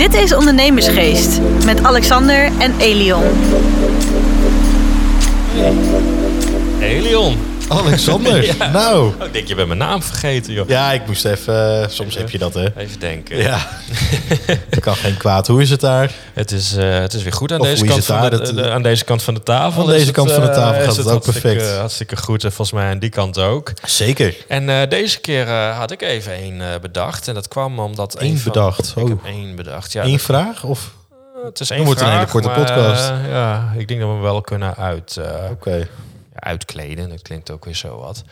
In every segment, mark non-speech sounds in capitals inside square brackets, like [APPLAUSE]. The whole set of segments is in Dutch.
Dit is Ondernemersgeest met Alexander en Elion. Hey Leon. Alexander, [LAUGHS] Ja. nou. Oh, ik denk je bent mijn naam vergeten, joh. Ja, ik moest even... eh, soms heb je dat, hè? Even denken. Ja. [LAUGHS] kan geen kwaad. Hoe is het daar? Het, is, eh, het is weer goed aan Of deze, kant van de, de- aan deze kant van de tafel. Aan deze het, kant van de eh, tafel gaat het ook perfect. Hartstikke goed. En volgens mij aan die kant ook. Zeker. En deze keer had ik even één bedacht. En dat kwam omdat... Eén van- bedacht? Ik Oh. heb één bedacht, ja. Eén dat- vraag? Of... het is één wordt een hele korte maar, podcast. ja, ik denk dat we hem wel kunnen uit... Oké. Uitkleden. Dat klinkt ook weer zo wat.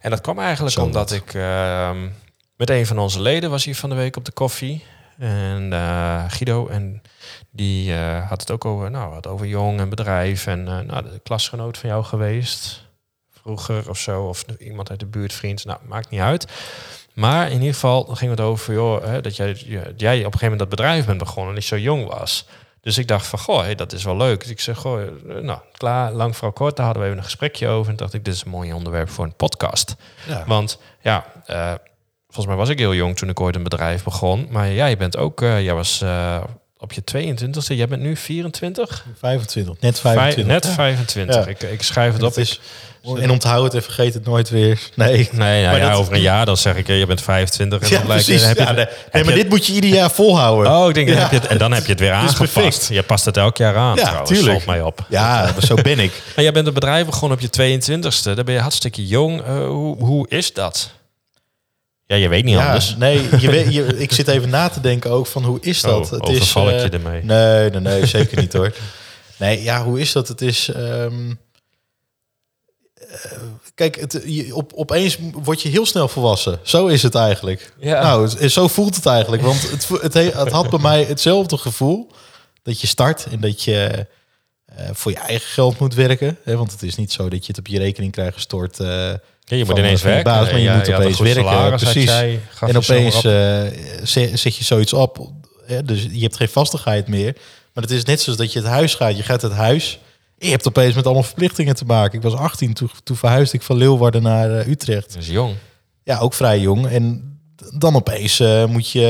En dat kwam eigenlijk Zo omdat wat. ik ehm, met een van onze leden was hier van de week op de koffie. En eh, Guido, en die eh, had het ook over, nou, had over jong en bedrijf. En eh, nou, de klasgenoot van jou geweest. Vroeger of zo. Of iemand uit de buurt, vriend. Nou, maakt niet uit. Maar in ieder geval ging het over, joh, hè, dat jij, jij op een gegeven moment dat bedrijf bent begonnen en niet zo jong was. Dus ik dacht van, goh, dat is wel leuk. Dus ik zeg, goh, eh, nou, klaar, lang voor kort, daar hadden we even een gesprekje over. En dacht ik, dit is een mooi onderwerp voor een podcast. Ja. Want ja, eh, volgens mij was ik heel jong toen ik ooit een bedrijf begon. Maar jij bent ook, eh, jij was op je 22e, jij bent nu 24? 25. Net Vijf- 25. net Ja. 25. Ja. Ik, ik schrijf het op. Dat en onthoud het en vergeet het nooit weer. Nee. Nee, nou Maar ja, dat- over een jaar dan zeg ik, eh, je bent 25. En Ja, dan lijkt, precies. heb je, Ja, nee, heb nee, maar je- dit moet je ieder jaar volhouden. Oh, ik denk, dan heb je het, en dan heb je het weer [LAUGHS] is aangepast. perfect. Je past het elk jaar aan Ja, trouwens, tuurlijk. valt mij op. Ja, zo ben ik. [LAUGHS] Maar jij bent een bedrijf begonnen op je 22ste. Dan ben je hartstikke jong. Eh, hoe, hoe is dat? Ja, je weet niet Ja, anders. nee, je weet, je, [LAUGHS] ik zit even na te denken ook van hoe is dat? Oh, overval ik eh, je ermee? Nee, nee, nee, zeker niet hoor. Nee, ja, hoe is dat? Het is. ehm, eh, kijk, het, je, op, opeens word je heel snel volwassen. Zo is het eigenlijk. Ja. Nou, het- zo voelt het eigenlijk. Want het, het, he- het had bij mij hetzelfde gevoel. Dat je start en dat je eh, voor je eigen geld moet werken. Hè? Want het is niet zo dat je het op je rekening krijgt gestort. Ja, je moet ineens werken. baas, maar je Ja, moet opeens werken, salaris, precies. jij, en opeens op. eh, zet, zet je zoiets op. Hè? Dus je hebt geen vastigheid meer. Maar het is net zoals dat je het huis gaat. Je gaat het huis. Je hebt opeens met allemaal verplichtingen te maken. Ik was 18, toen, toen verhuisde ik van Leeuwarden naar eh, Utrecht. Dat is jong. Ja, ook vrij jong. En dan opeens eh, moet je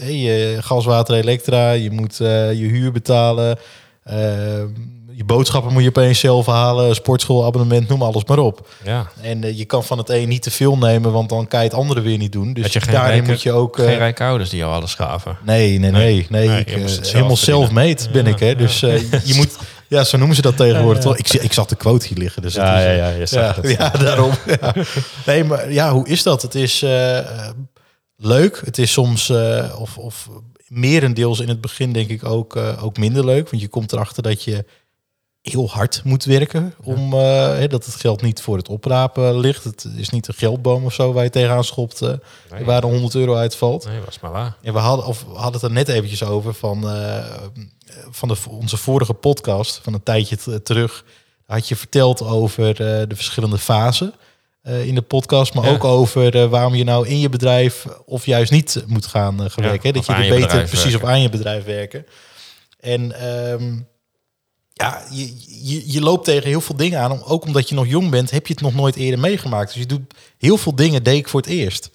eh, je gas, water, elektra. Je moet je huur betalen. je boodschappen moet je opeens zelf halen. Sportschoolabonnement, noem alles maar op. Ja. En je kan van het een niet te veel nemen, want dan kan je het andere weer niet doen. Dus je daarin rijke- moet je ook. Geen rijke ouders die jou alles gaven. nee, nee, nee, nee. Nee, ik, zelf helemaal verdienen. self-made ben ik, hè? Dus je moet. [LAUGHS] Ja, zo noemen ze dat tegenwoordig. toch? Ik, zie- ik zag de quote hier liggen. Dus het Ja, is, ja, eh, ja, ja, het. [LAUGHS] ja, daarom. Ja. Nee, maar ja, hoe is dat? Het is eh, leuk. Het is soms, eh, of, of merendeels in het begin denk ik ook, eh, ook minder leuk. Want je komt erachter dat je heel hard moet werken. Om, eh, hè, dat het geld niet voor het oprapen ligt. Het is niet een geldboom of zo waar je tegenaan schopt. Nee. waar een 100 euro uitvalt. Nee, was maar waar. Ja, we hadden, of we hadden het er net eventjes over van, eh, van de, onze vorige podcast, van een tijdje terug. Had je verteld over eh, de verschillende fasen eh, in de podcast, maar Ja. ook over eh, waarom je nou in je bedrijf of juist niet moet gaan eh, Ja, werken. Dat je er beter precies werken. op aan je bedrijf werken. En ehm, ja, je, je, je loopt tegen heel veel dingen aan. Ook omdat je nog jong bent, heb je het nog nooit eerder meegemaakt. Dus je doet heel veel dingen, deed ik voor het eerst.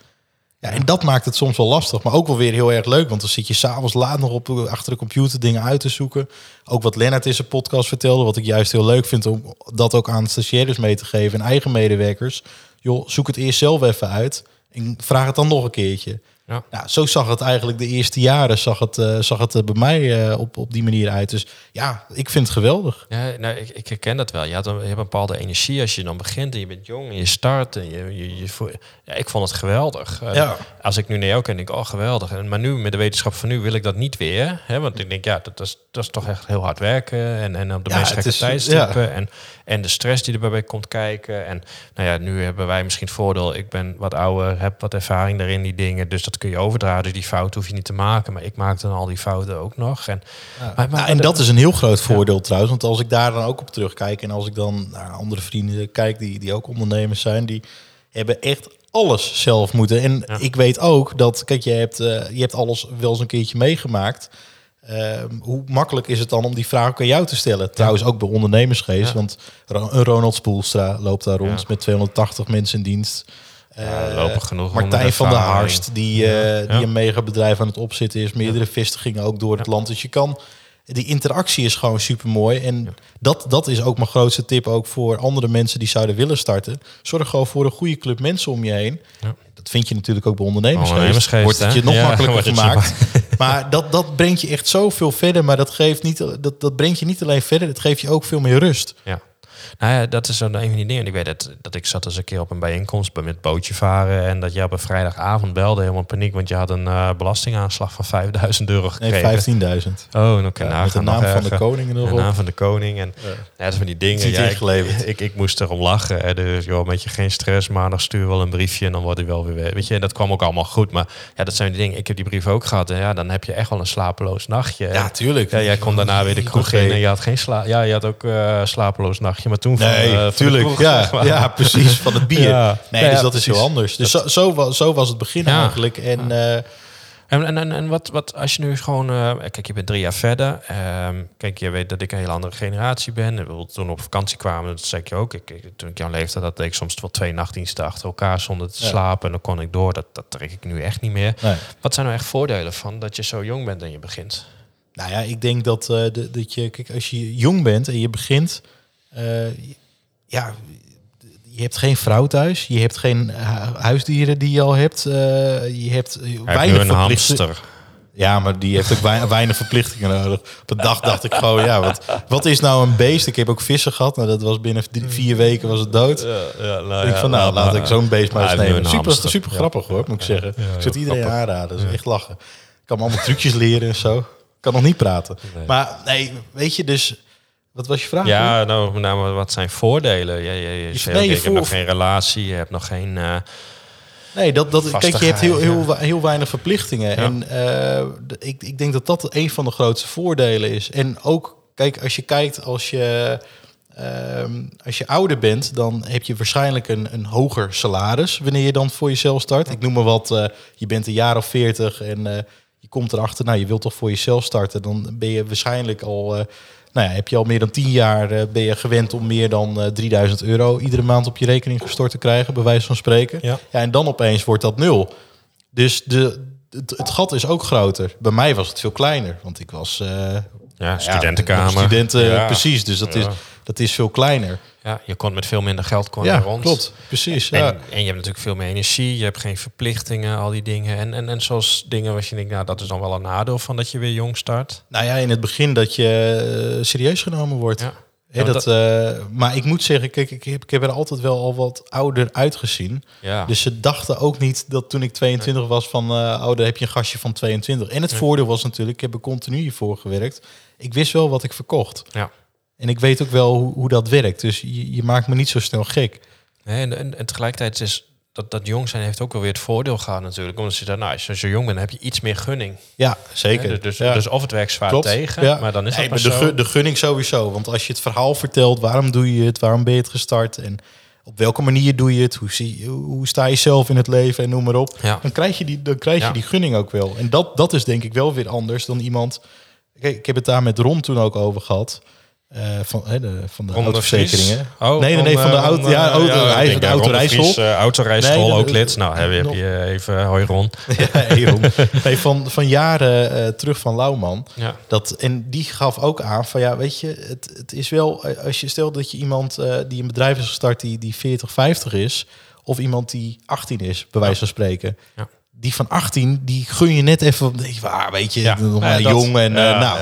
Ja, en dat maakt het soms wel lastig, maar ook wel weer heel erg leuk. Want dan zit je s'avonds laat nog op, achter de computer dingen uit te zoeken. Ook wat Lennart in zijn podcast vertelde, wat ik juist heel leuk vind om dat ook aan stagiaires mee te geven en eigen medewerkers. Joh, zoek het eerst zelf even uit en vraag het dan nog een keertje. Ja. Nou, zo zag het eigenlijk de eerste jaren zag het, eh, zag het bij mij eh, op, op die manier uit. Dus ja, ik vind het geweldig. Ja, nou, ik, ik herken dat wel. Je, had een, je hebt een bepaalde energie als je dan begint en je bent jong en je start. En je, je, je ja, ik vond het geweldig. Eh, Ja. Als ik nu naar jou ken, denk ik, oh geweldig. En, maar nu, met de wetenschap van nu, wil ik dat niet weer. Hè? Want ik denk, ja, dat is, dat is toch echt heel hard werken. En, en op de Ja, meest gekke tijdstippen. En, en de stress die erbij komt kijken. En nou ja, nu hebben wij misschien het voordeel. Ik ben wat ouder, heb wat ervaring daarin, die dingen. Dus dat kun je overdragen. Dus die fouten hoef je niet te maken. Maar ik maakte dan al die fouten ook nog. En, maar, maar- Nou, en dat is een heel groot voordeel trouwens. Want als ik daar dan ook op terugkijk en als ik dan naar andere vrienden kijk die, die ook ondernemers zijn, die hebben echt alles zelf moeten. En Ja. ik weet ook dat, kijk, je hebt, eh, je hebt alles wel eens een keertje meegemaakt. Ehm, hoe makkelijk is het dan om die vraag ook aan jou te stellen? Trouwens ook bij ondernemersgeest, Ja. want een Ronald Spoelstra loopt daar rond Ja. met 280 mensen in dienst. Ja, Eh, lopen genoeg Martijn van der. Harst, die, eh, die Ja. een mega bedrijf aan het opzetten is. Meerdere vestigingen ook door het land. Dus je kan... Die interactie is gewoon super mooi. En dat, dat is ook mijn grootste tip ook voor andere mensen die zouden willen starten. Zorg gewoon voor een goede club mensen om je heen. Ja. Dat vind je natuurlijk ook bij ondernemersgeest. Ondernemersgeest, Wordt het je nog Ja, [LAUGHS] makkelijker gemaakt. [LAUGHS] Maar dat, dat brengt je echt zoveel verder. Maar dat, geeft niet, dat, dat brengt je niet alleen verder. Het geeft je ook veel meer rust. Ja. Nou ja, dat is zo een van die dingen. Ik weet dat, dat ik zat eens een keer op een bijeenkomst bij- met bootje varen. En dat je op een vrijdagavond belde helemaal paniek. Want je had een eh, belastingaanslag van 5000 euro gekregen. Nee, 15.000. Oh, kan je Ja, met de naam nog van de koning De erop. naam van de koning. En ja. dat is van die dingen. Ja, ik, ik, ik moest erom lachen. Hè. Dus joh, met je geen stress. Maandag stuur wel een briefje en dan wordt hij wel weer weg. Weet je, en dat kwam ook allemaal goed. Maar ja, dat zijn die dingen. Ik heb die brief ook gehad. En ja, dan heb je echt wel een slapeloos nachtje. Ja, tuurlijk. Ja, jij kon daarna weer de kroeg in en je had geen sla ja, je had ook eh slapeloos nachtje, maar toen van, Nee, eh, van de tuurlijk. kroeg, ja, zeg maar. ja, precies. Van het bier. [LAUGHS] Ja. Nee, Ja, dus ja, dat is heel anders. Dus zo, zo, was, zo was het begin Ja. eigenlijk. En eh, En, en, en, en wat, wat als je nu gewoon, eh, kijk, je bent drie jaar verder. Ehm, kijk, je weet dat ik een hele andere generatie ben. Toen we op vakantie kwamen, dat zei ik je ook. Ik, ik- toen ik jouw leeftijd had, deed ik soms wel twee nachtdiensten achter elkaar zonder te Ja. slapen. En dan kon ik door. Dat, dat trek ik nu echt niet meer. nee. Wat zijn nou echt voordelen van dat je zo jong bent en je begint? Nou ja, ik denk dat, eh, de- dat je, kijk, als je jong bent en je begint, eh, ja, je hebt geen vrouw thuis, je hebt geen hu- huisdieren die je al hebt, eh, je hebt weinig een verplichtingen. hamster. Ja, maar die heeft ook wei- [LAUGHS] weinig verplichtingen nodig. Op een dag dacht ik gewoon, ja, wat, wat is nou een beest? Ik heb ook vissen gehad, nou, dat was binnen vier weken was het dood. Ja, ja, nou, ik van, nou, laat ik zo'n beest maar eens nemen. Super, super Ja. grappig hoor, moet ik zeggen. Ja, ik het iedereen grappig. aanraden. Is echt lachen. Ik kan me allemaal trucjes leren en zo. Ik kan nog niet praten. Nee. Maar nee, weet je dus... Wat was je vraag? Ja, nou, wat zijn voordelen? Je, je, je, Je- zegt, nee, oké, je ik heb nog geen relatie, je hebt nog geen... eh, Nee, dat, dat, kijk, je hebt heel, heel, heel weinig verplichtingen. En eh, ik, ik denk dat dat een van de grootste voordelen is. En ook, kijk, als je kijkt, als je, ehm, als je ouder bent, dan heb je waarschijnlijk een, een hoger salaris wanneer je dan voor jezelf start. Ik noem maar wat, eh, je bent een jaar of veertig en je komt erachter, nou, je wilt toch voor jezelf starten. Dan ben je waarschijnlijk al, nou ja, heb je al meer dan tien jaar, eh, ben je gewend om meer dan eh 3000 euro iedere maand op je rekening gestort te krijgen, bij wijze van spreken. Ja. Ja, en dan opeens wordt dat nul. Dus de, het, het gat is ook groter. Bij mij was het veel kleiner, want ik was eh, ja, studentenkamer. nog Studenten, Ja. precies. Dus dat, Ja. is, dat is veel kleiner. Ja, je kon met veel minder geld kon Ja, rond. klopt. Precies. En, Ja. en je hebt natuurlijk veel meer energie, je hebt geen verplichtingen, al die dingen. En, en, en zoals dingen waar je denkt, nou, dat is dan wel een nadeel van dat je weer jong start. Nou ja, in het begin dat je eh, serieus genomen wordt. Ja. Dat, eh, maar ik moet zeggen, kijk, ik heb, ik heb er altijd wel al wat ouder uitgezien. Ja. Dus ze dachten ook niet dat toen ik 22 was van, oh, daar heb je een gastje van 22. En het voordeel was natuurlijk, ik heb er continu hiervoor gewerkt. Ik wist wel wat ik verkocht. ja. En ik weet ook wel hoe, hoe dat werkt. Dus je, je maakt me niet zo snel gek. Nee, en, en, en tegelijkertijd is dat, dat jong zijn heeft ook wel weer het voordeel gehad natuurlijk. Omdat je dan, nou, als je zo jong bent, heb je iets meer gunning. Ja, zeker. Dus, Ja. dus of het werkt zwaar Klopt. tegen, Ja. maar dan is Nee, maar de, zo. de gunning sowieso. Want als je het verhaal vertelt, waarom doe je het? Waarom ben je het gestart? En op welke manier doe je het? Hoe, zie, hoe hoe sta je zelf in het leven? En noem maar op. Ja. Dan krijg je die, dan krijg je Ja. die gunning ook wel. En dat, dat is denk ik wel weer anders dan iemand... Kijk, ik heb het daar met Ron toen ook over gehad. Eh, van, hè, de, van de autoverzekeringen. Oh, nee, nee, nee, van de eh, auto, ja, eh, auto, ja, de. Vries, eh, autorijschool, Nee, ook lid. Nou, heb je, [LAUGHS] heb je even, hoi Ron. [LAUGHS] Ja, hey, Ron. Nee, [LAUGHS] van, van jaren terug van Lauwman. Ja. Dat, en die gaf ook aan van ja, weet je, het, het is wel, als je stelt dat je iemand die een bedrijf is gestart die, die 40, 50 is, of iemand die 18 is, bij wijze van spreken. Ja. Die van 18, die gun je net even, denk je, ah, weet je, Ja. nog maar Ja, dat- jong en eh, nou,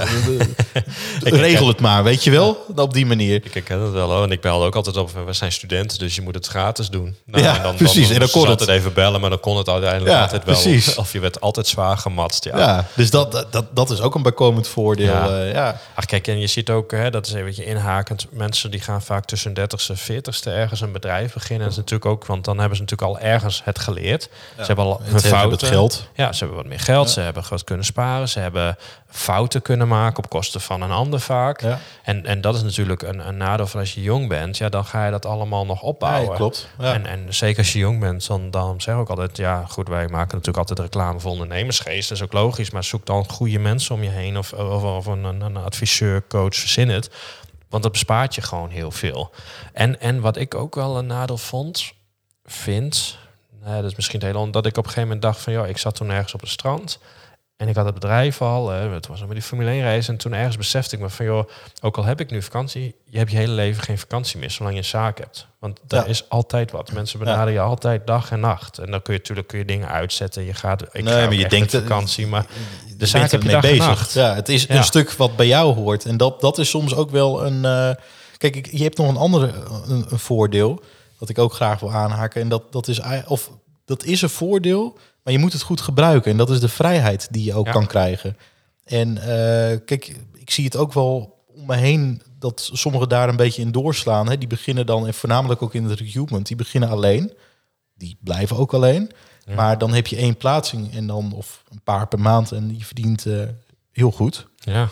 [LAUGHS] regel het maar, weet je wel, op die manier. Ik ken het wel hoor. En ik belde ook altijd op. We zijn studenten, dus je moet het gratis doen. Nou, Ja, precies. En dan kon het. even bellen, maar dan kon het uiteindelijk altijd wel. precies. Of je werd altijd zwaar gematst. Ja. Dus dat, dat- dat, dat is ook een bijkomend voordeel. Ja. eh, ja. Ach kijk, en je ziet ook, hè, dat is een beetje inhakend. Mensen die gaan vaak tussen 30ste en 40ste ergens een bedrijf beginnen. Dat is natuurlijk ook, want dan hebben ze natuurlijk al ergens het geleerd. Ze hebben al hun Het, hebben fouten. het geld. Ja, ze hebben wat meer geld. Ze hebben wat kunnen sparen. Ze hebben fouten kunnen maken op kosten van een ander vaak. Ja. En, en dat is natuurlijk een, een nadeel van als je jong bent. Ja, dan ga je dat allemaal nog opbouwen. Ja, klopt. En, en zeker als je jong bent, dan, dan zeg ik ook altijd... Ja, goed, wij maken natuurlijk altijd reclame voor ondernemersgeest. Dat is ook logisch. Maar zoek dan goede mensen om je heen. Of, of, of een, een, een adviseur, coach, verzin het. Want dat bespaart je gewoon heel veel. En, en wat ik ook wel een nadeel vond, vind... Nee, dat is misschien het hele omdat ik op een gegeven moment dacht van ja, ik zat toen ergens op het strand en ik had het bedrijf al, het was met die Formule 1 race en toen ergens besefte ik me van joh, ook al heb ik nu vakantie, je hebt je hele leven geen vakantie meer zolang je een zaak hebt, want daar Ja. is altijd wat. Mensen benaderen je altijd dag en nacht en dan kun je natuurlijk kun je dingen uitzetten. Je gaat, ik Nee, ga maar je denkt dat- vakantie, maar Je de zaak heb je dag en nacht. Ja, het is Ja. een stuk wat bij jou hoort. En dat, dat is soms ook wel een... eh, kijk, je hebt nog een andere een, een voordeel... wat ik ook graag wil aanhaken. En dat, dat, is, of, dat is een voordeel, maar je moet het goed gebruiken. En dat is de vrijheid die je ook Ja. kan krijgen. En eh, kijk, ik zie het ook wel om me heen... dat sommigen daar een beetje in doorslaan. Hè. Die beginnen dan, en voornamelijk ook in het recruitment... die beginnen alleen. Die blijven ook alleen. Ja. Maar dan heb je één plaatsing en dan of een paar per maand en je verdient eh, heel goed. Ja,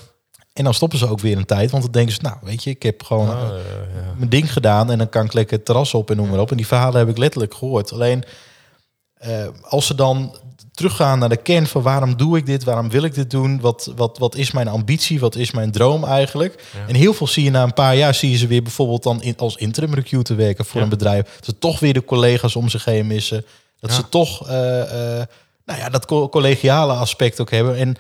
En dan stoppen ze ook weer een tijd, want dan denken ze, nou weet je, ik heb gewoon Ah, ja. mijn ding gedaan en dan kan ik lekker het terras op en noem maar op. En die verhalen heb ik letterlijk gehoord. Alleen eh, als ze dan teruggaan naar de kern van waarom doe ik dit, waarom wil ik dit doen, wat, wat, wat is mijn ambitie, wat is mijn droom eigenlijk. Ja. En heel veel zie je na een paar jaar, zie je ze weer bijvoorbeeld dan in, als interim recruiter werken voor Ja. een bedrijf. Dat ze toch weer de collega's om zich heen missen. Dat Ja. ze toch eh, eh, nou ja, dat co- collegiale aspect ook hebben. En,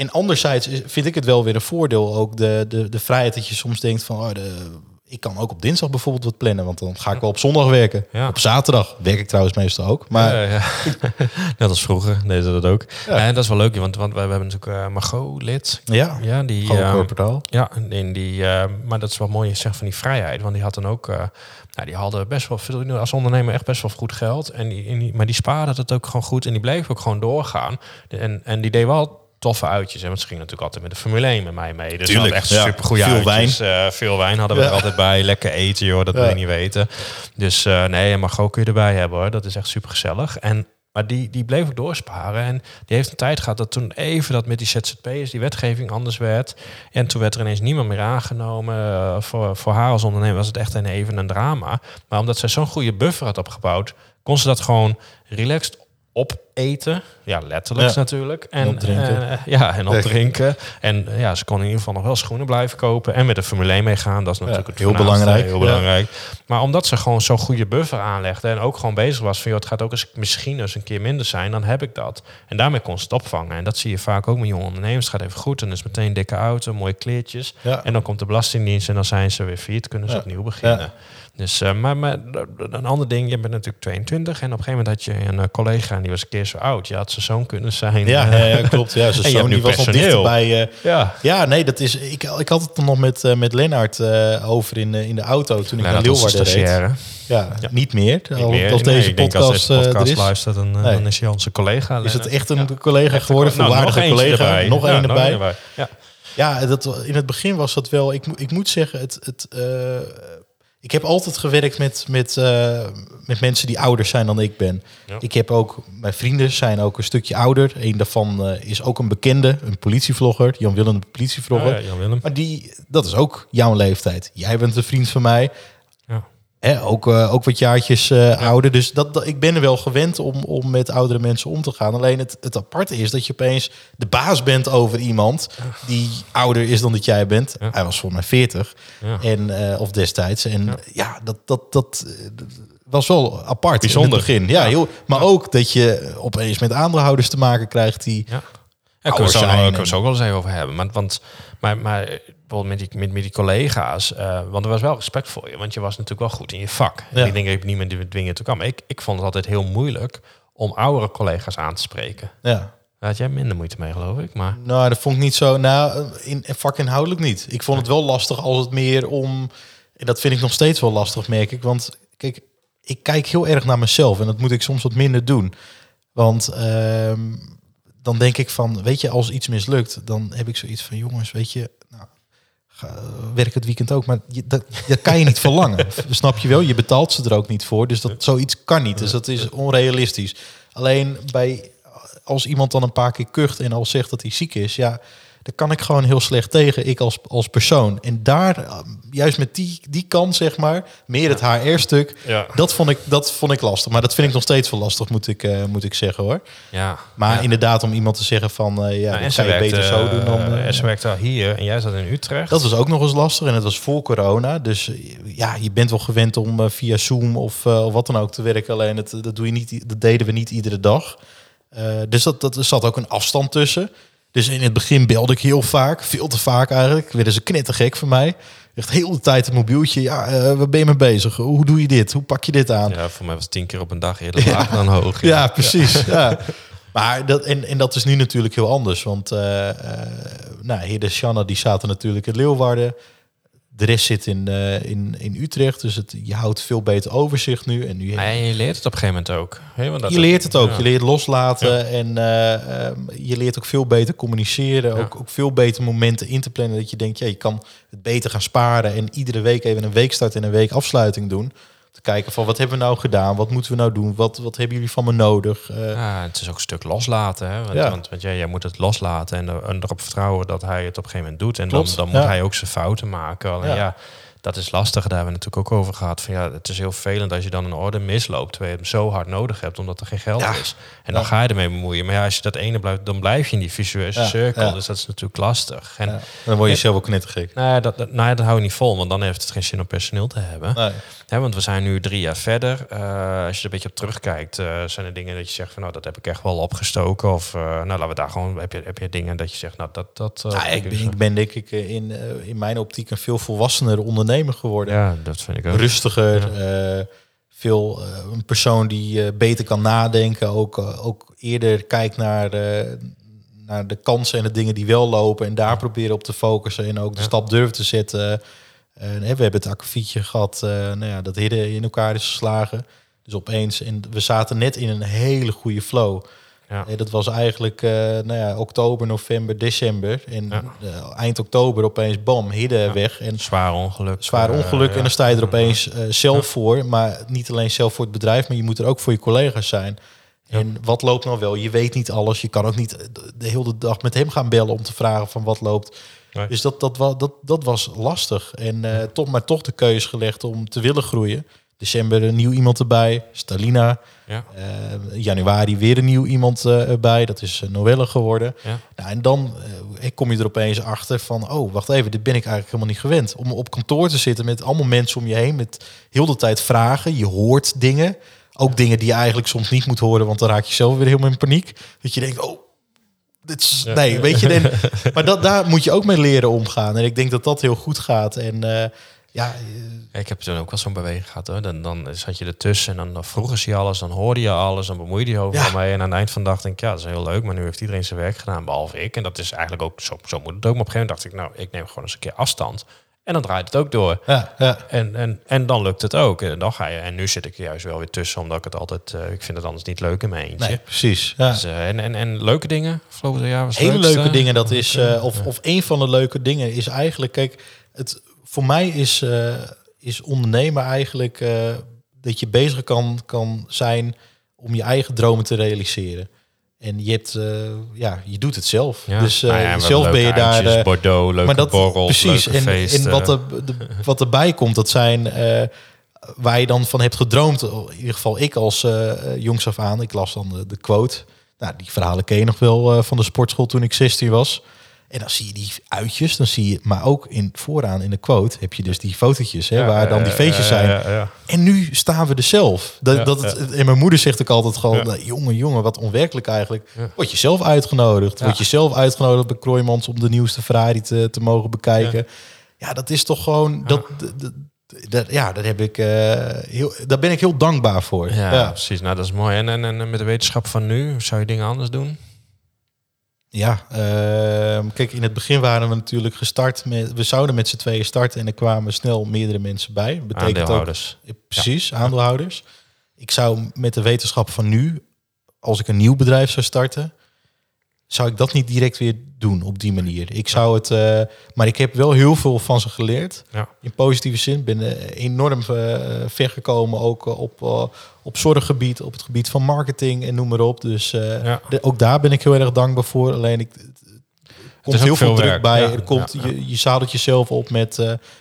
en anderzijds vind ik het wel weer een voordeel, ook de, de, de vrijheid dat je soms denkt van, oh, de, ik kan ook op dinsdag bijvoorbeeld wat plannen, want dan ga ik wel op zondag werken. Ja. Op zaterdag werk ik trouwens meestal ook. Maar Ja, ja. [LAUGHS] Net als vroeger deden ze dat ook. En dat is wel leuk, want, want we, hebben natuurlijk eh, Margot lid. ja, Ja, die. ehm, ja, en die, eh, maar dat is wel mooi, je zegt van die vrijheid. Want die had dan ook, eh, nou, die hadden best wel veel, als ondernemer echt best wel goed geld. En die, en die, maar die spaarde het ook gewoon goed en die bleef ook gewoon doorgaan. En, en die deed wel toffe uitjes. En want ze ging natuurlijk altijd met de Formule 1 met mij mee. Dus Tuurlijk, echt ja. super goede Veel uitjes. Wijn. veel wijn hadden we er altijd bij. Lekker eten, joh, dat wil je niet weten. Dus eh, nee, en Margot kun je erbij hebben hoor. Dat is echt super gezellig. En maar die, die bleef doorsparen. En die heeft een tijd gehad dat toen even dat met die ZZP'ers, die wetgeving anders werd. En toen werd er ineens niemand meer aangenomen. Eh, voor, voor haar als ondernemer was het echt een, even een drama. Maar omdat zij zo'n goede buffer had opgebouwd, kon ze dat gewoon relaxed opeten. Ja, letterlijk Ja. natuurlijk. En, En opdrinken. eh, ja, en opdrinken. En eh, ja, ze kon in ieder geval nog wel schoenen blijven kopen. En met de Formule 1 meegaan. Dat is natuurlijk het heel belangrijk. Heel Ja. belangrijk. Maar omdat ze gewoon zo'n goede buffer aanlegde. En ook gewoon bezig was van... Joh, het gaat ook eens misschien eens een keer minder zijn. Dan heb ik dat. En daarmee kon ze het opvangen. En dat zie je vaak ook met jonge ondernemers. Het gaat even goed. En dan is meteen een dikke auto, mooie kleertjes. Ja. En dan komt de belastingdienst en dan zijn ze weer failliet. Kunnen ze opnieuw beginnen. Dus, eh, maar, maar een ander ding, je bent natuurlijk 22 en op een gegeven moment had je een eh, collega en die was een keer zo oud. Je had zijn zoon kunnen zijn. Ja, Eh, ja, klopt. Ja, [LAUGHS] zijn zoon die was nog personeel. dichterbij. ja. ja, nee, dat is. Ik, ik had het er nog met, met Lennart over in, in de auto toen ik naar Leeuwarden reed. Ja, Ja. niet meer. Niet Al- meer. Als Nee, deze podcast, als deze podcast er is, luistert, dan, Nee. dan is hij onze collega. is het echt een Ja. collega geworden, Nou, volwaardige nog collega. erbij. Nog één erbij. Ja. Ja, dat, in het begin was dat wel. Ik, moet- ik moet zeggen, het, het, eh, ik heb altijd gewerkt met, met, eh, met mensen die ouder zijn dan ik ben. Ja. Ik heb ook, mijn vrienden zijn ook een stukje ouder. Een daarvan eh, is ook een bekende, een politievlogger, Jan Willem de politievlogger. Ja, Jan Willem. Maar die, dat is ook jouw leeftijd. Jij bent een vriend van mij. Hè, ook, eh, ook wat jaartjes eh, ouder. Dus dat, dat, ik ben er wel gewend om, om met oudere mensen om te gaan. Alleen het, het aparte is dat je opeens de baas bent over iemand die ouder is dan dat jij bent. Ja. Hij was voor mij 40 Ja. en, eh, of destijds. En Ja. dat, dat, dat was wel apart Bijzonder. in het begin. Ja, heel, maar ook dat je opeens met aandeelhouders te maken krijgt die... Ja. Kunnen we zo ook wel eens even over hebben. Want, want maar, maar bijvoorbeeld met die, met, met die collega's, eh, want er was wel respect voor je, want je was natuurlijk wel goed in je vak. Ja. Ik denk dat ik niet meer dwingen te komen. Ik, ik vond het altijd heel moeilijk om oudere collega's aan te spreken. Ja. Daar had jij minder moeite mee, geloof ik. Maar Nou, dat vond ik niet zo. Nou, in, in vakinhoudelijk niet. Ik vond het wel lastig als het meer om. En dat vind ik nog steeds wel lastig, merk ik. Want kijk, ik kijk heel erg naar mezelf en dat moet ik soms wat minder doen. Want ehm, dan denk ik van, weet je, als iets mislukt, dan heb ik zoiets van, jongens, weet je, nou, ga, werk het weekend ook, maar je, dat, dat kan je niet [LAUGHS] verlangen. Snap je wel? Je betaalt ze er ook niet voor, dus dat zoiets kan niet. Dus dat is onrealistisch. Alleen bij als iemand dan een paar keer kucht en al zegt dat hij ziek is, ja, daar kan ik gewoon heel slecht tegen, ik als, als persoon. En daar, eh, juist met die, die kant, zeg maar, meer het HR-stuk, Ja. dat, vond ik, dat vond ik lastig. Maar dat vind ik nog steeds wel lastig, moet ik, eh, moet ik zeggen hoor. Ja. Maar ja. inderdaad, om iemand te zeggen van, eh, ja, Nou, dat zou je beter zo doen dan... en ze werkte al hier en jij zat in Utrecht. dat was ook nog eens lastig en het was voor corona. Dus ja, je bent wel gewend om via Zoom of, of wat dan ook te werken. Alleen het, dat, doe je niet, dat deden we niet iedere dag. Dus dat, dat, er zat ook een afstand tussen. Dus in het begin belde ik heel vaak, veel te vaak eigenlijk. Werden ze knettergek van mij. Echt heel de tijd een mobieltje. Ja, eh, waar ben je mee bezig? Hoe doe je dit? Hoe pak je dit aan? Ja, voor mij was het tien keer op een dag eerder laag dan hoog. Ja, precies. Ja. Maar dat, en, en dat is nu natuurlijk heel anders. Want uh, uh, nou, Heer de Shanna, die zaten natuurlijk in Leeuwarden. De rest zit in, uh, in, in Utrecht. Dus het, je houdt veel beter overzicht nu. En, nu en je leert het op een gegeven moment ook. Want dat je leert het ook. Ja. Je leert loslaten. Ja. En um, je leert ook veel beter communiceren. Ja. Ook, ook veel beter momenten in te plannen. Dat je denkt, ja, je kan het beter gaan sparen. En iedere week even een weekstart en een week afsluiting doen te kijken van wat hebben we nou gedaan, wat moeten we nou doen, wat, wat hebben jullie van me nodig. Uh, ja, het is ook een stuk loslaten, hè? Want, ja. want, want jij, jij moet het loslaten en, er, en erop vertrouwen dat hij het op een gegeven moment doet. En Klopt, dan, dan moet hij ook zijn fouten maken. Alleen, ja. Dat is lastig. Daar hebben we natuurlijk ook over gehad. Van, ja, het is heel vervelend als je dan een orde misloopt, terwijl je hem zo hard nodig hebt, omdat er geen geld is. En dan ga je ermee bemoeien. Maar ja, als je dat ene blijft, dan blijf je in die visueuze cirkel. Dus dat is natuurlijk lastig. En dan word je zelf ook knettergek. Nou ja, dat, dat, nou ja, dat hou je niet vol, want dan heeft het geen zin om personeel te hebben. Nee. He, want we zijn nu drie jaar verder. Uh, als je er een beetje op terugkijkt, uh, zijn er dingen dat je zegt van nou, dat heb ik echt wel opgestoken. Of uh, nou, laten we daar gewoon. Heb je, heb je dingen dat je zegt, nou, dat. dat nou, ik, ben, ik ben denk ik in, in mijn optiek een veel volwassener ondernemer geworden. Ja, dat vind ik ook. Rustiger. Ja. veel een persoon die beter kan nadenken. Ook, ook eerder kijkt naar, naar de kansen en de dingen die wel lopen. En daar proberen op te focussen. En ook de ja. stap durven te zetten. Uh, we hebben het akkefietje gehad, nou ja, dat Hidden in elkaar is geslagen. Dus opeens, en we zaten net in een hele goede flow. Ja. Uh, dat was eigenlijk nou ja, oktober, november, december. En ja. eind oktober opeens, bam, Hidden ja. weg. En zwaar ongeluk. Zwaar ongeluk. en dan sta je er opeens zelf voor. Maar niet alleen zelf voor het bedrijf, maar je moet er ook voor je collega's zijn. En wat loopt nou wel? Je weet niet alles. Je kan ook niet de hele dag met hem gaan bellen om te vragen van wat loopt. Nee. Dus dat, dat, dat, dat was lastig. En uh, toch maar toch de keuze gelegd om te willen groeien. December een nieuw iemand erbij, Stalina. Ja. Uh, januari weer een nieuw iemand uh, erbij, dat is Noelle geworden. Ja. Nou, en dan kom je er opeens achter van... oh, wacht even, dit ben ik eigenlijk helemaal niet gewend. Om op kantoor te zitten met allemaal mensen om je heen... met heel de tijd vragen, je hoort dingen... Ook dingen die je eigenlijk soms niet moet horen, want dan raak je zelf weer helemaal in paniek. Dat je denkt, oh, dit is, ja. nee, weet je. Maar dat, daar moet je ook mee leren omgaan. En ik denk dat dat heel goed gaat. En uh, ja... Ik heb toen ook wel zo'n beweging gehad. Hoor. Dan, dan zat je ertussen en dan vroegen ze je alles, dan hoorde je alles, dan bemoeide je overal ja. mee. En aan het eind van de dag denk ik, ja, dat is heel leuk, maar nu heeft iedereen zijn werk gedaan, behalve ik. En dat is eigenlijk ook, zo, zo moet het ook. Maar op een gegeven moment dacht ik, nou, ik neem gewoon eens een keer afstand. En dan draait het ook door. Ja, ja. En, en, en dan lukt het ook. En dan ga je. En nu zit ik er juist wel weer tussen, omdat ik het altijd. Uh, ik vind het anders niet leuk in mijn eentje. Nee, precies. Ja. Dus, uh, en, en, en leuke dingen. Afgelopen jaar was Hele leukste. leuke dingen. Dat is. Uh, of, of een van de leuke dingen is eigenlijk. Kijk, het, voor mij is, is ondernemen eigenlijk. dat je bezig kan, kan zijn om je eigen dromen te realiseren. En je hebt, uh, ja, je doet het zelf. Ja. Dus uh, nou ja, zelf ben je daar. Uh, Bordeaux, leuke maar dat, borrels, precies. en, feesten. en wat, er, de, wat erbij komt, dat zijn waar je dan van hebt gedroomd. In ieder geval ik als jongs af aan. Ik las dan de, de quote. Nou, die verhalen ken je nog wel van de sportschool toen ik 16 was. En dan zie je die uitjes, dan zie je, maar ook in vooraan in de quote heb je dus die fotootjes, hè, Ja, waar dan die feestjes zijn. ja, ja. En nu staan we er zelf. Dat, dat het, En mijn moeder zegt ook altijd gewoon, nou, jongen, jongen, wat onwerkelijk eigenlijk. Word je zelf uitgenodigd. Word je zelf uitgenodigd bij Kroijmans om de nieuwste Ferrari te, te mogen bekijken. Ja, dat is toch gewoon, dat, dat, dat- dat- ja, daar, heb ik, eh, heel, daar ben ik heel dankbaar voor. Ja, ja. precies. Nou, dat is mooi. En, en, en met de wetenschap van nu, zou je dingen anders doen? Ja, ehm, kijk, in het begin waren we natuurlijk gestart met, we zouden met z'n tweeën starten en er kwamen snel meerdere mensen bij. Betekent ook, Aandeelhouders. Ja, precies, aandeelhouders. Ik zou met de wetenschap van nu, als ik een nieuw bedrijf zou starten, zou ik dat niet direct weer doen op die manier. Ik zou het, eh, maar ik heb wel heel veel van ze geleerd. Ja. In positieve zin ben eh, enorm eh, ver gekomen, ook op, op zorggebied, op het gebied van marketing en noem maar op. Dus Ja. de- ook daar ben ik heel erg dankbaar voor. Alleen ik, komt heel veel veel druk werk. bij. Ja, er komt, ja, ja. Je, je zadelt jezelf op met,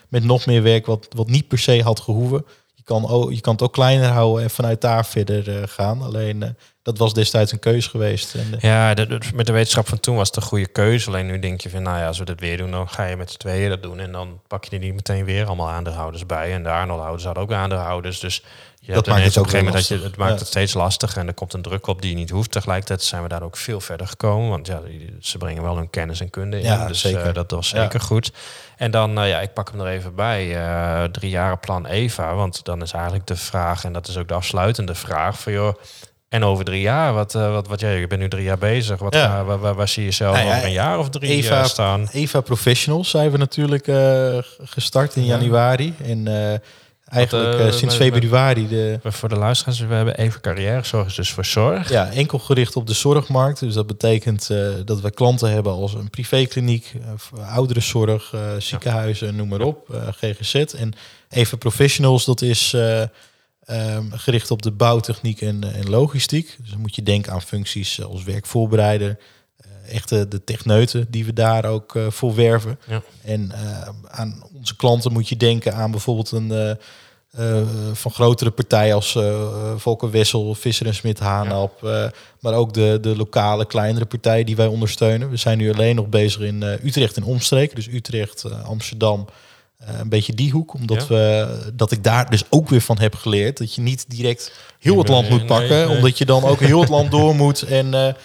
met nog meer werk wat, wat niet per se had gehoeven. Kan, ook, je kan het ook kleiner houden en vanuit daar verder eh, gaan. Alleen eh, dat was destijds een keus geweest. Eh, Ja, met de wetenschap van toen was het een goede keuze. Alleen nu denk je van, nou ja, als we dit weer doen, dan ga je met z'n tweeën dat doen. En dan pak je er niet meteen weer allemaal aandeelhouders bij. En de aandeelhouders hadden ook aandeelhouders. Dus je hebt maakt het op een ook gegeven moment weer dat je, het maakt het steeds lastiger. En er komt een druk op die je niet hoeft. Tegelijkertijd zijn we daar ook veel verder gekomen. Want ja, ze brengen wel hun kennis en kunde in. Ja, dus zeker. eh, dat was Ja. zeker goed. En dan, eh, ja, ik pak hem er even bij. eh drie jaren plan EVA. Want dan is eigenlijk de vraag, en dat is ook de afsluitende vraag, van joh... En over drie jaar, wat, wat, wat jij, je bent nu drie jaar bezig. Wat, Ja. waar, waar, waar zie je jezelf Nou over een jaar of drie Eva- eh, staan? Eva Professionals zijn we natuurlijk gestart in Ja. januari. En eigenlijk eh, eh, sinds februari de, Voor de luisteraars, we hebben even carrièrezorg, dus voor zorg. Ja, enkel gericht op de zorgmarkt. Dus dat betekent eh, dat we klanten hebben als een privékliniek, voor ouderenzorg, ziekenhuizen, noem maar op, GGZ. En even professionals, dat is eh, ehm, gericht op de bouwtechniek en, en logistiek. Dus dan moet je denken aan functies als werkvoorbereider, echte de techneuten die we daar ook eh, voor werven. Ja. En eh, aan onze klanten moet je denken aan bijvoorbeeld een eh, van grotere partijen als eh Volker Wessel, Visser en Smit, Haanap. maar ook de, de lokale kleinere partijen die wij ondersteunen. We zijn nu alleen nog bezig in Utrecht en omstreken. Dus Utrecht, Amsterdam, een beetje die hoek. Omdat Ja. we, dat ik daar dus ook weer van heb geleerd. Dat je niet direct heel het land moet nee, pakken. nee. Omdat je dan ook heel het land door moet. En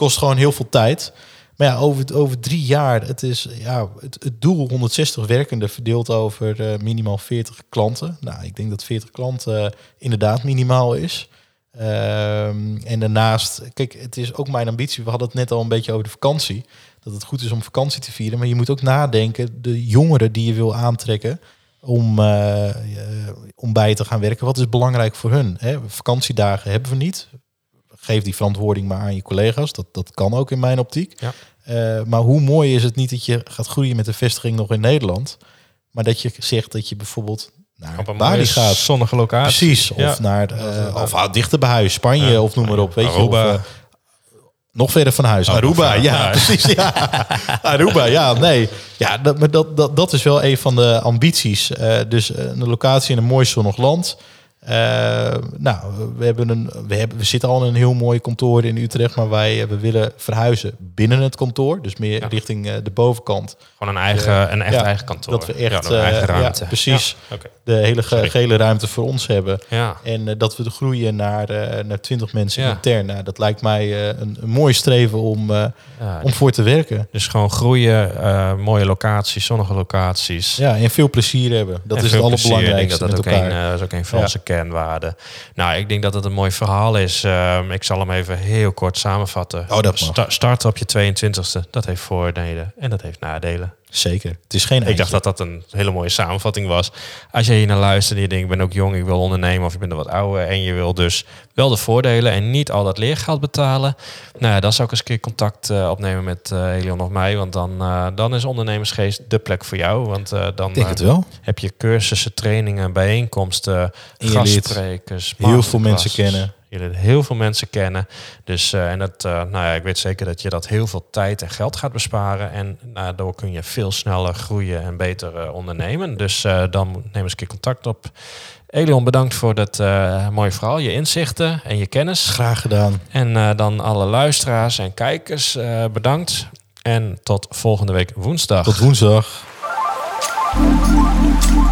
kost gewoon heel veel tijd. Maar ja, over, over drie jaar, het is ja, het, het doel 160 werkenden verdeeld over eh, minimaal 40 klanten. Nou, ik denk dat 40 klanten eh, inderdaad minimaal is. Ehm, en daarnaast, kijk, het is ook mijn ambitie. We hadden het net al een beetje over de vakantie. Dat het goed is om vakantie te vieren. Maar je moet ook nadenken, de jongeren die je wil aantrekken om, eh, om bij te gaan werken. Wat is belangrijk voor hun? Hè? Vakantiedagen hebben we niet. Geef die verantwoording maar aan je collega's. Dat, dat kan ook in mijn optiek. Ja. Eh, maar hoe mooi is het niet dat je gaat groeien met de vestiging nog in Nederland. Maar dat je zegt dat je bijvoorbeeld naar Op een Bali gaat. zonnige locatie. Precies. Of Ja. naar eh, of dichter bij huis, Spanje Ja. of noem maar op. Weet Aruba. je, of, nog verder van huis. Oh, Aruba, ja, Ja. [LAUGHS] precies. Ja. Aruba, ja, nee. Ja, dat, maar dat, dat, dat is wel een van de ambities. Dus een locatie in een mooi zonnig land. Eh, nou, we, hebben een, we, hebben, we zitten al in een heel mooi kantoor in Utrecht, maar wij eh, we willen verhuizen binnen het kantoor. Dus meer Ja. richting eh, de bovenkant. Gewoon een eigen, een echt Ja, eigen kantoor. dat we echt, ja, een eigen ruimte. precies. De hele ge- gele ruimte voor ons hebben. Ja. En dat we de groeien naar, naar 20 mensen intern. Nou, dat lijkt mij een, een mooi streven om, om voor te werken. Dus gewoon groeien, mooie locaties, zonnige locaties. Ja, en veel plezier hebben. Dat En is het allerbelangrijkste Ik denk dat dat ook een, elkaar. eh, is ook een onze kernwaarden. Nou, ik denk dat het een mooi verhaal is. Ehm, ik zal hem even heel kort samenvatten. Oh, dat. Sta- starten op je 22e, dat heeft voordelen en dat heeft nadelen. Zeker. Het is geen Ik dacht dat dat een hele mooie samenvatting was. Als je hier naar luistert en je denkt, ik ben ook jong, ik wil ondernemen of je bent er wat ouder en je wil dus wel de voordelen en niet al dat leergeld betalen. Nou ja, dan zou ik eens een keer contact eh, opnemen met eh Helion of mij, want dan, eh, dan is ondernemersgeest de plek voor jou. Want dan Ik denk het wel. heb je cursussen, trainingen, bijeenkomsten, gastsprekers, heel veel mensen kennen. Je leert heel veel mensen kennen. Dus eh, en dat, eh, nou ja, ik weet zeker dat je dat heel veel tijd en geld gaat besparen. En nou, daardoor kun je veel sneller groeien en beter eh, ondernemen. Dus dan neem eens een keer contact op. Elion, bedankt voor dat eh, mooie verhaal, je inzichten en je kennis. Graag gedaan. En dan alle luisteraars en kijkers bedankt. En tot volgende week woensdag. Tot woensdag.